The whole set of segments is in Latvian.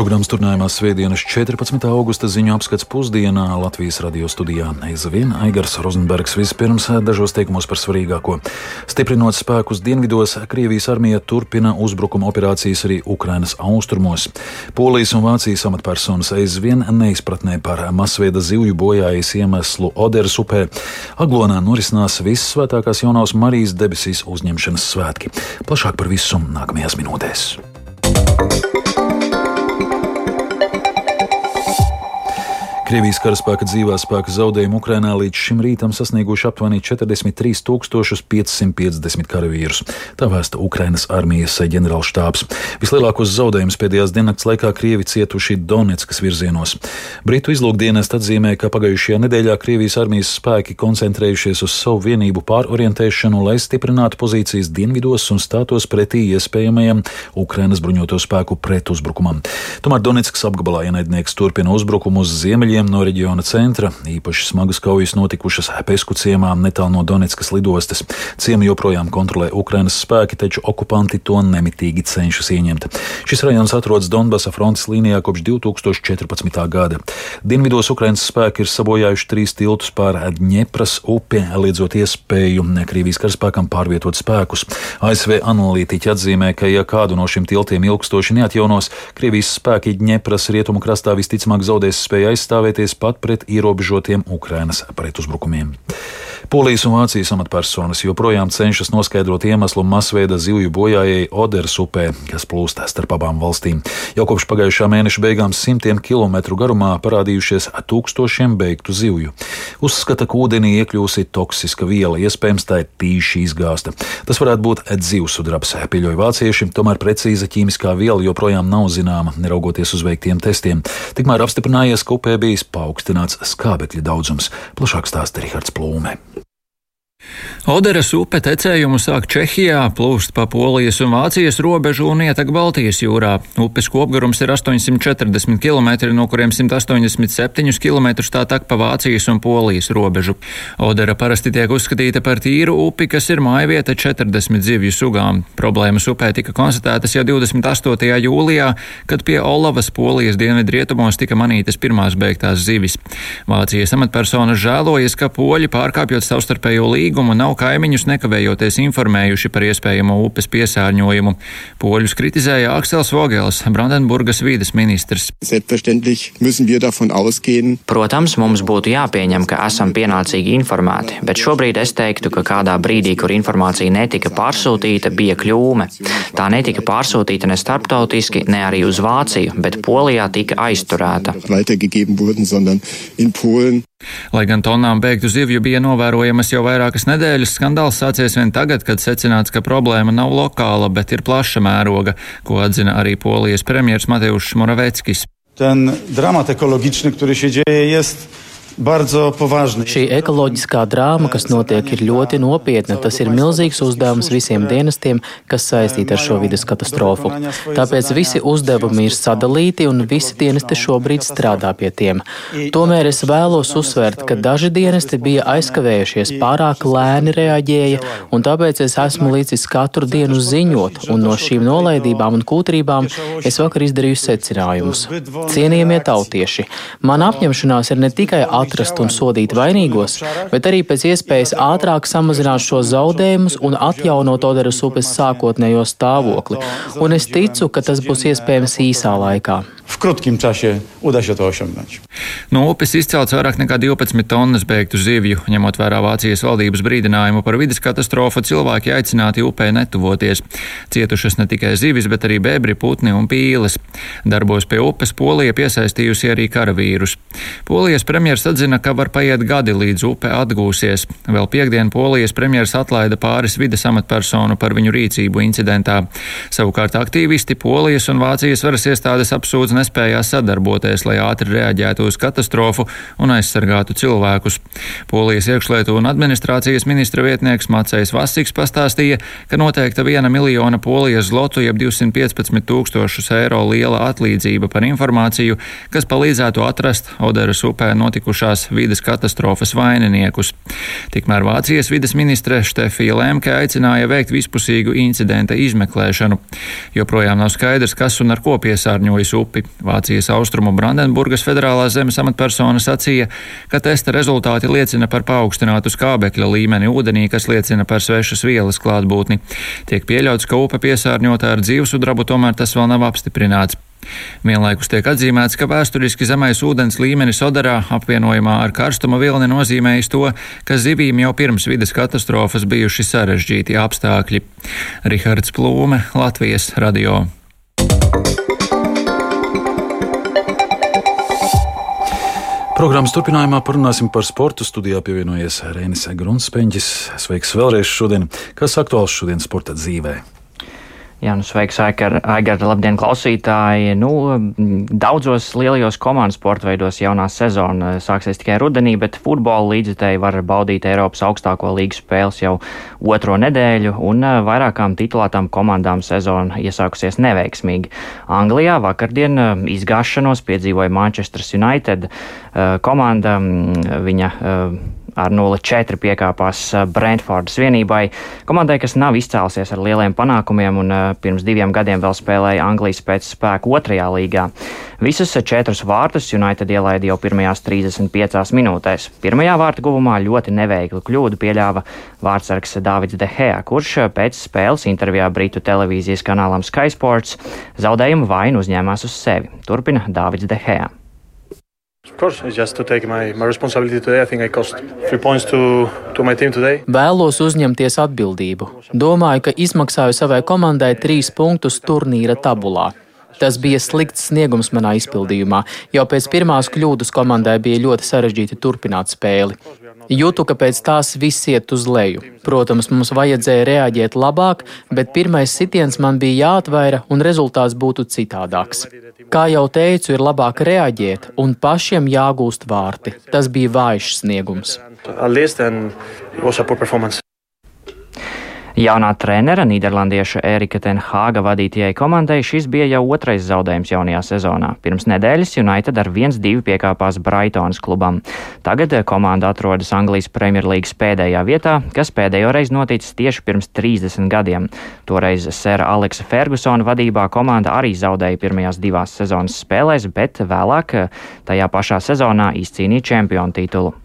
Programmas turnējumā Svētdienas 14. augusta ziņu apskats pusdienā Latvijas radio studijā aizvien Aigars Rozenbergs vispirms dažos teikumos par svarīgāko. Stiprinot spēkus dienvidos, Krievijas armija turpina uzbrukuma operācijas arī Ukrainas austrumos. Polijas un Vācijas amatpersonas aizvien neizpratnē par masveida zivju bojājas iemeslu Oderas upē. Aglonā norisinās vissvētākās jaunās Marijas debesīs uzņemšanas svētki. Plašāk par visu nākamajās minūtēs. Krievijas karaspēka dzīvā spēka zaudējumi Ukrainā līdz šim rītam sasnieguši aptuveni 43,550 karavīrus. Tā vēsta Ukrainas armijas ģenerālštābs. Vislielākos zaudējumus pēdējās diennakts laikā Krievi cietuši Donetskas virzienos. Britu izlūkdienas atzīmē, ka pagājušajā nedēļā Krievijas armijas spēki koncentrējušies uz savu vienību pārorientēšanu, lai stiprinātu pozīcijas dienvidos un stātos pretī iespējamajam Ukrainas bruņoto spēku pretuzbrukumam. Tomēr Donetskas apgabalā ienaidnieks turpina uzbrukumu uz ziemeļiem Bēgļiem no reģiona centra īpaši smagas kaujas notikušas Pesku ciemā netālu no Donetskas lidostas. Ciemu joprojām kontrolē Ukrainas spēki, taču okupanti to nemitīgi cenšas ieņemt. Šis rajons atrodas Donbasa frontes līnijā kopš 2014. gada. Dienvidos Ukrainas spēki ir sabojājuši trīs tiltus pār Dņepras upi, liedzot iespēju Krievijas karaspēkam pārvietot spēkus. ASV analītiķi atzīmē, ka ja kādu no šiem tiltiem ilgstoši neatjaunos, Krievijas spēki Dņepras rietumu krastā visticamāk zaudēs spēju aizstāvēt aizstāvēties pat pret ierobežotiem Ukrainas pretuzbrukumiem. Polijas un Vācijas amatpersonas joprojām cenšas noskaidrot iemeslu masveida zivju bojājai Oderas upē, kas plūst starp abām valstīm. Jau kopš pagājušā mēneša beigām simtiem kilometru garumā parādījušies tūkstošiem beigtu zivju. Uzskata, ka ūdenī iekļūsi toksiska viela, iespējams tā ir tīši izgāsta. Tas varētu būt dzīvsudrabs, pieļauj vācieši, tomēr precīza ķīmiskā viela joprojām nav zināma, neraugoties uz veiktiem testiem. Tikmēr apstiprinājies, ka upē bijis paaugstināts skābekļa daudzums. Plašāk stāsta Rihards Plūme. Oderas upe tecējumu sāk Čehijā, plūst pa Polijas un Vācijas robežu un ietek Baltijas jūrā. Upes kopgarums ir 840 km, no kuriem 187 km tā tak pa Vācijas un Polijas robežu. Odera parasti tiek uzskatīta par tīru upi, kas ir mājvieta 40 zivju sugām. Problēmas upē tika konstatētas jau 28. jūlijā, kad pie Olavas Polijas dienvidrietumos tika manītas pirmās beigtās zivis. Vācijas amatpersonas žēlojas, ka poļi pārkāpjot savstarpējo līgumu nav kaimiņus nekavējoties informējuši par iespējamo upes piesārņojumu. Poļus kritizēja Aksels Vogels, Brandenburgas vīdes ministrs. Protams, mums būtu jāpieņem, ka esam pienācīgi informēti, bet šobrīd es teiktu, ka kādā brīdī, kur informācija netika pārsūtīta, bija kļūme. Tā netika pārsūtīta ne starptautiski, ne arī uz Vāciju, bet Polijā tika aizturēta. Lai gan tonām beigtu zivju bija novērojamas jau vairākas nedēļas, skandāls sācies vien tagad, kad secināts, ka problēma nav lokāla, bet ir plaša mēroga, ko atzina arī polijas premjers Mateusz Moraveckis. Ten dramat ekologiczny, który się dzieje, jest Šī ekoloģiskā drāma, kas notiek, ir ļoti nopietna. Tas ir milzīgs uzdevums visiem dienestiem, kas saistīti ar šo vidas katastrofu. Tāpēc visi uzdevumi ir sadalīti un visi dienesti šobrīd strādā pie tiem. Tomēr es vēlos uzsvērt, ka daži dienesti bija aizkavējušies, pārāk lēni reaģēja, un tāpēc es esmu līdzis katru dienu ziņot, un no šīm nolaidībām un kūtrībām es vakar izdarīju secinājumus. Cienījamie tautieši, man apņemšanās ir ne tikai attīstīt, atrast un sodīt vainīgos, bet arī pēc iespējas ātrāk samazināt šos zaudējumus un atjaunot Oderas upes sākotnējo stāvokli. Un es ticu, ka tas būs iespējams īsā laikā w krótkim czasie uda się to osiągnąć. No upes izcelts vairāk nekā 12 tonnas beigtu zivju. Ņemot vērā Vācijas valdības brīdinājumu par vidas katastrofu, cilvēki aicināti upē netuvoties. Cietušas ne tikai zivis, bet arī bebri, putni un pīles. Darbos pie upes Polija piesaistījusi arī karavīrus. Polijas premjers atzina, ka var paiet gadi līdz upe atgūsies. Vēl piekdien Polijas premjers atlaida pāris vidas amatpersonu par viņu rīcību incidentā. Savukārt aktīvisti Polijas un Vācijas varas iestādes apsūdz nespējās sadarboties, lai ātri reaģētu uz katastrofu un aizsargātu cilvēkus. Polijas iekšlietu un administrācijas ministra vietnieks Macējs Vasiks pastāstīja, ka noteikta viena miljona polijas zlotu jeb 215 tūkstošus eiro liela atlīdzība par informāciju, kas palīdzētu atrast Oderas upē notikušo notikušās vides katastrofas vaininiekus. Tikmēr Vācijas vides ministre Štefija Lemke aicināja veikt vispusīgu incidenta izmeklēšanu. Joprojām nav skaidrs, kas un ar ko piesārņojas upi. Vācijas austrumu Brandenburgas federālās zemes amatpersona sacīja, ka testa rezultāti liecina par paaugstinātu skābekļa līmeni ūdenī, kas liecina par svešas vielas klātbūtni. Tiek pieļauts, ka upe piesārņota ar dzīvesudrabu, tomēr tas vēl nav apstiprināts. Vienlaikus tiek atzīmēts, ka vēsturiski zemais ūdens līmenis Odarā apvienojumā ar karstuma vilni nozīmējis to, ka zivīm jau pirms vides katastrofas bijuši sarežģīti apstākļi. Rihards Plūme, Latvijas radio. Programmas turpinājumā parunāsim par sportu. Studijā pievienojies Rēnis Grunspeņģis. Sveiks vēlreiz šodien. Kas aktuāls šodien sporta dzīvēm? Jā, nu sveiks, Aigar, labdien, klausītāji. Nu, daudzos lielajos komandu sporta veidos jaunā sezona sāksies tikai rudenī, bet futbola līdzekļi var baudīt Eiropas augstāko līgu spēles jau otro nedēļu, un eh, vairākām titulētām komandām sezona iesākusies neveiksmīgi. Anglijā vakardien eh, izgāšanos piedzīvoja Manchester United eh, komanda. Viņa ar 0-4 piekāpās eh, Brentfordas vienībai. Komandai, kas nav izcēlusies ar lieliem panākumiem un eh, pirms diviem gadiem vēl spēlēja Anglijas pēc spēku otrajā līgā. Visus četrus vārtus United ielaida jau pirmajās 35 minūtēs. Pirmajā vārtu guvumā ļoti neveiklu kļūdu pieļāva vārdsargs Dāvids Dehea, kurš pēc spēles intervijā Britu televīzijas kanālam Sky Sports zaudējumu vainu uzņēmās uz sevi. Turpina Dāvids Dehea Vēlos uzņemties atbildību. Domāju, ka izmaksāju savai komandai trīs punktus turnīra tabulā. Tas bija slikts sniegums manā izpildījumā. Jau pēc pirmās kļūdas komandai bija ļoti sarežģīti turpināt spēli. Jūtu, ka pēc tās viss iet uz leju. Protams, mums vajadzēja reaģēt labāk, bet pirmais sitiens man bija jāatvaira un rezultāts būtu citādāks. Kā jau teicu, ir labāk reaģēt un pašiem jāgūst vārti. Tas bija vājš sniegums. Jaunā trenera Nīderlandieša Erika Tenhāga vadītajai komandai šis bija jau otrais zaudējums jaunajā sezonā. Pirms nedēļas United ar 1-2 piekāpās Brightonas klubam. Tagad komanda atrodas Anglijas Premjerlīgas pēdējā vietā, kas pēdējo reizi noticis tieši pirms 30 gadiem. Toreiz Sēra Aleksa Fergusona vadībā komanda arī zaudēja pirmajās divās sezonas spēlēs, bet vēlāk tajā pašā sezonā izcīnīja čempionu titulu.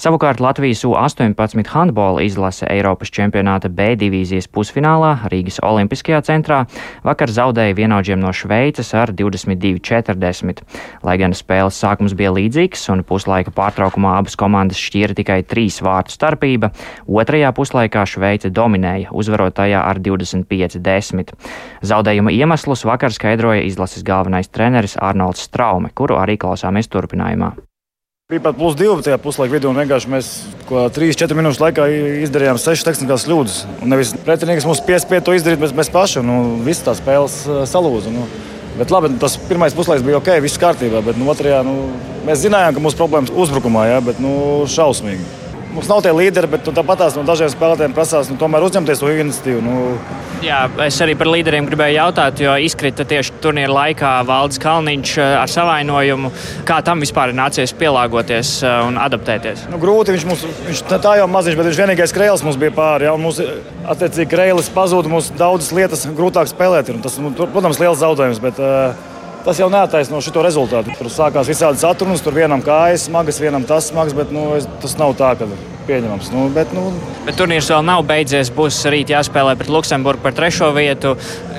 Savukārt Latvijas U-18 handbola izlase Eiropas čempionāta B divīzijas pusfinālā Rīgas Olimpiskajā centrā vakar zaudēja vienaudžiem no Šveices ar 22-40. Lai gan spēles sākums bija līdzīgs un puslaika pārtraukumā abas komandas šķīra tikai trīs vārtu starpība, otrajā puslaikā Šveice dominēja, uzvarot tajā ar 25-10. Zaudējuma iemeslus vakar skaidroja izlases galvenais treneris Arnolds Straume, kuru arī klausāmies turpinājumā. Bija pat plus 2 tajā puslaika vidū, un vienkārši mēs 3-4 minūšu laikā izdarījām 6 tehniskās kļūdas. Un nevis pretinieks mums piespiedu to izdarīt, bet mēs paši. Nu, Visas tās spēles salūza. Nu. Bet labi, tas pirmais puslaiks bija ok, viss kārtībā. Bet nu, otrajā nu, mēs zinājām, ka mūsu problēmas uzbrukumā, ja, bet nu, šausmīgi. Mums nav tie līderi, bet nu, tāpatās no dažiem spēlētājiem prasās nu, tomēr uzņemties to iniciatīvu. Nu. Jā, es arī par līderiem gribēju jautāt, jo izkrita tieši turnīra laikā Valdis Kalniņš eh, ar savainojumu. Kā tam vispār ir nācies pielāgoties eh, un adaptēties? Nu, grūti, viņš, mums, viņš tā jau maziņš, bet viņš vienīgais krēls mums bija pāri. Ja, mums, attiecīgi, krēlis pazuda, mums daudzas lietas grūtāk spēlēt. Ir, tas, nu, protams, liels zaudējums. Bet, uh, Tas jau neataisno šo rezultātu. Tur sākās visādi satrunas, tur vienam kājas smagas, vienam tas smags, bet nu, es, tas nav tā, ka pieņemams. Nu, bet, nu... bet turnīrs vēl nav beidzies. Būs rīt jāspēlē pret Luksemburgu par trešo vietu.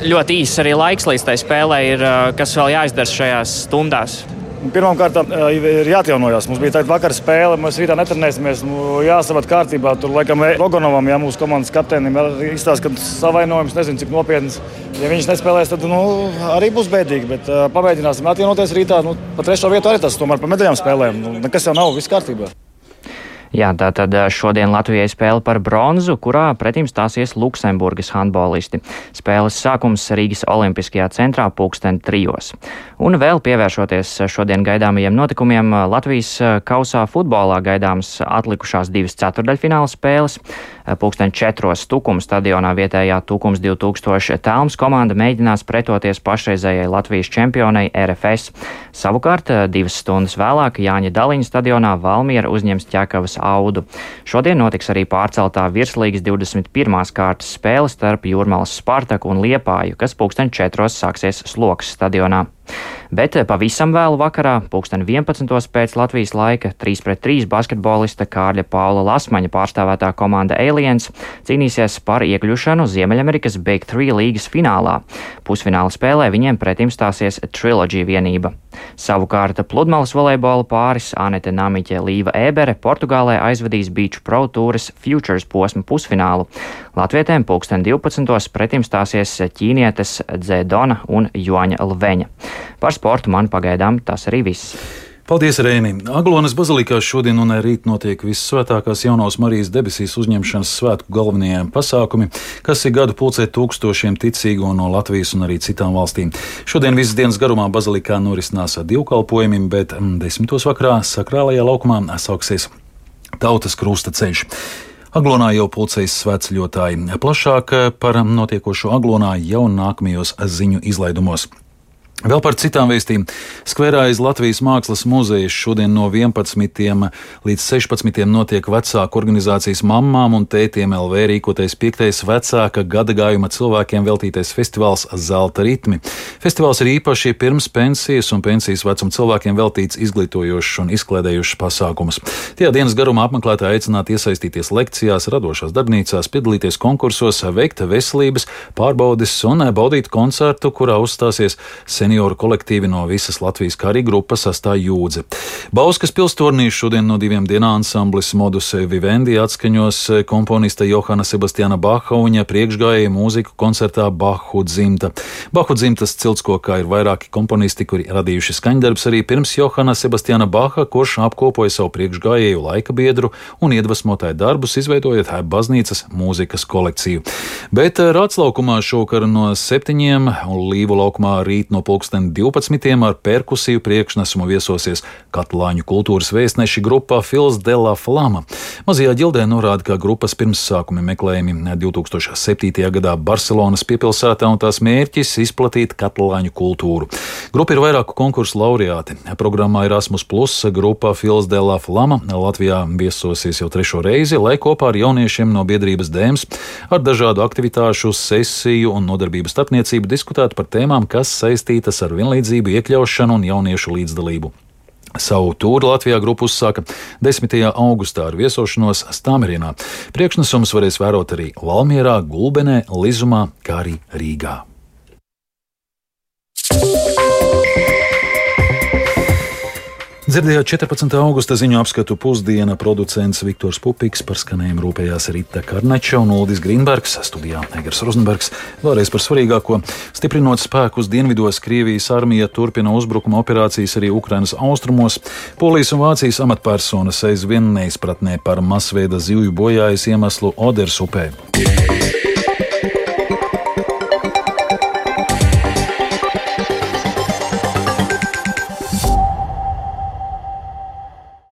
Ļoti īss arī laiks līdz tai spēlē ir, kas vēl jāizdara šajās stundās. Pirmkārt, ir jāatjaunojas. Mums bija tāda vakara spēle, mēs rītā netrenēsimies. Nu, jāsavat kārtībā. Tur, laikam, Logonovam, ja mūsu komandas kapteinim izstāsta, ka savainojums nezinu, cik nopietns. Ja viņš nespēlēs, tad nu, arī būs bēdīgi. Bet pamēģināsim atjaunoties rītā. Nu, pa trešo vietu arī tas tomēr pa medaļām spēlēm. Nu, nekas jau nav, viss kārtībā. Jā, tātad šodien Latvijai spēle par bronzu, kurā pretim stāsies Luksemburgas handbolisti. Spēles sākums Rīgas Olimpiskajā centrā pulksten trijos. Un vēl pievēršoties šodien gaidāmajiem notikumiem, Latvijas kausā futbolā gaidāmas atlikušās divas ceturdaļfināla spēles. Pūksteni četros Tukums stadionā vietējā Tukums 2000 telmas komanda mēģinās pretoties pašreizējai Latvijas čempionai RFS. Savukārt divas stundas vēlāk Jāņa Daliņa stadionā Valmiera uzņems ķekavas audu. Šodien notiks arī pārceltā virslīgas 21. kārtas spēle starp Jūrmālas Spartaku un Liepāju, kas pūksteni četros sāksies Slokas stadionā. Bet eh, pavisam vēlu vakarā, pulksten 11. pēc Latvijas laika, 3 pret 3 basketbolista Kārļa Paula Lasmaņa pārstāvētā komanda Aliens cīnīsies par iekļūšanu Ziemeļamerikas Big 3 līgas finālā. Pusfināla spēlē viņiem pretim stāsies Trilogy vienība. Savukārt pludmales volejbola pāris Anete Namiķe Līva Ēbere Portugālē aizvadīs Beach Pro Tours Futures posmu pusfinālu. Latvietēm pulksten 12. pretim stāsies ķīnietes Dzēdona un Joaņa Lveņa. Par sportu man pagaidām tas arī viss. Paldies, Rēni! Aglonas bazilikā šodien un rīt notiek vissvētākās jaunās Marijas debesīs uzņemšanas svētku galvenie pasākumi, kas ir gadu pulcē tūkstošiem ticīgo no Latvijas un arī citām valstīm. Šodien visas dienas garumā bazilikā norisinās divkalpojumi, bet mm, desmitos vakarā sakrālajā laukumā sāksies tautas krusta ceļš. Aglonā jau pulcējas svētceļotāji. Plašāk par notiekošo Aglonā jau nākamajos ziņu izlaidumos. Vēl par citām vēstījumiem. Skverā aiz Latvijas Mākslas muzeja šodien no 11. līdz 16. notiek vecāku organizācijas mammām un tētiem LV rīkotais piektais vecāka gada gājuma cilvēkiem veltītais festivāls Zelta ritmi. Festivāls ir īpaši pirms pensijas un pensijas vecuma cilvēkiem veltīts izglītojošs un izklēdējošs pasākums. Tajā dienas garumā apmeklētāji aicināti iesaistīties lekcijās, radošās darbnīcās, piedalīties konkursos, veikt veselības pārbaudes un baudīt koncertu, kurā uzstāsies sen senioru kolektīvi no visas Latvijas, kā arī grupa sastāv jūdze. Bauskas pilsturnī šodien no diviem dienām ansamblis Modus Vivendi atskaņos komponista Johana Sebastiana Baha un priekšgājēja mūziku koncertā Bahu dzimta. Bahu dzimtas ciltskokā ir vairāki komponisti, kuri radījuši skaņdarbs arī pirms Johana Sebastiana Baha, kurš apkopoja savu priekšgājēju laika biedru un iedvesmotāju darbus, izveidojot baznīcas mūzikas kolekciju. Bet Rātslaukumā šokar no septiņiem un Līvu laukumā rīt no pulka pulksten 12. ar perkusiju priekšnesumu viesosies Katlāņu kultūras vēstneši grupā Fils de la Flama. Mazajā ģildē norāda, ka grupas pirmsākumi meklējumi 2007. gadā Barcelonas piepilsētā un tās mērķis izplatīt katlāņu kultūru. Grupa ir vairāku konkursu laureāti. Programmā Erasmus Plus grupa Fils de la Flama Latvijā viesosies jau trešo reizi, lai kopā ar jauniešiem no biedrības dēms ar dažādu aktivitāšu, sesiju un nodarbību starpniecību diskutētu par tēmām, kas saistītas ar vienlīdzību, iekļaušanu un jauniešu līdzdalību. Savu tūri Latvijā grupa uzsāka 10. augustā ar viesošanos Stāmerienā. Priekšnesums varēs vērot arī Valmierā, Gulbenē, Lizumā, kā arī Rīgā. Dzirdējāt 14. augusta ziņu apskatu pusdiena producents Viktors Pupiks par skanējumu rūpējās Rita Karneča un Uldis Grīnbergs, studijā Negars Rozenbergs. Vēlreiz par svarīgāko. Stiprinot spēkus dienvidos, Krievijas armija turpina uzbrukuma operācijas arī Ukrainas austrumos. Polijas un Vācijas amatpersonas aizvien neizpratnē par masveida zivju bojājas iemeslu Oders upē.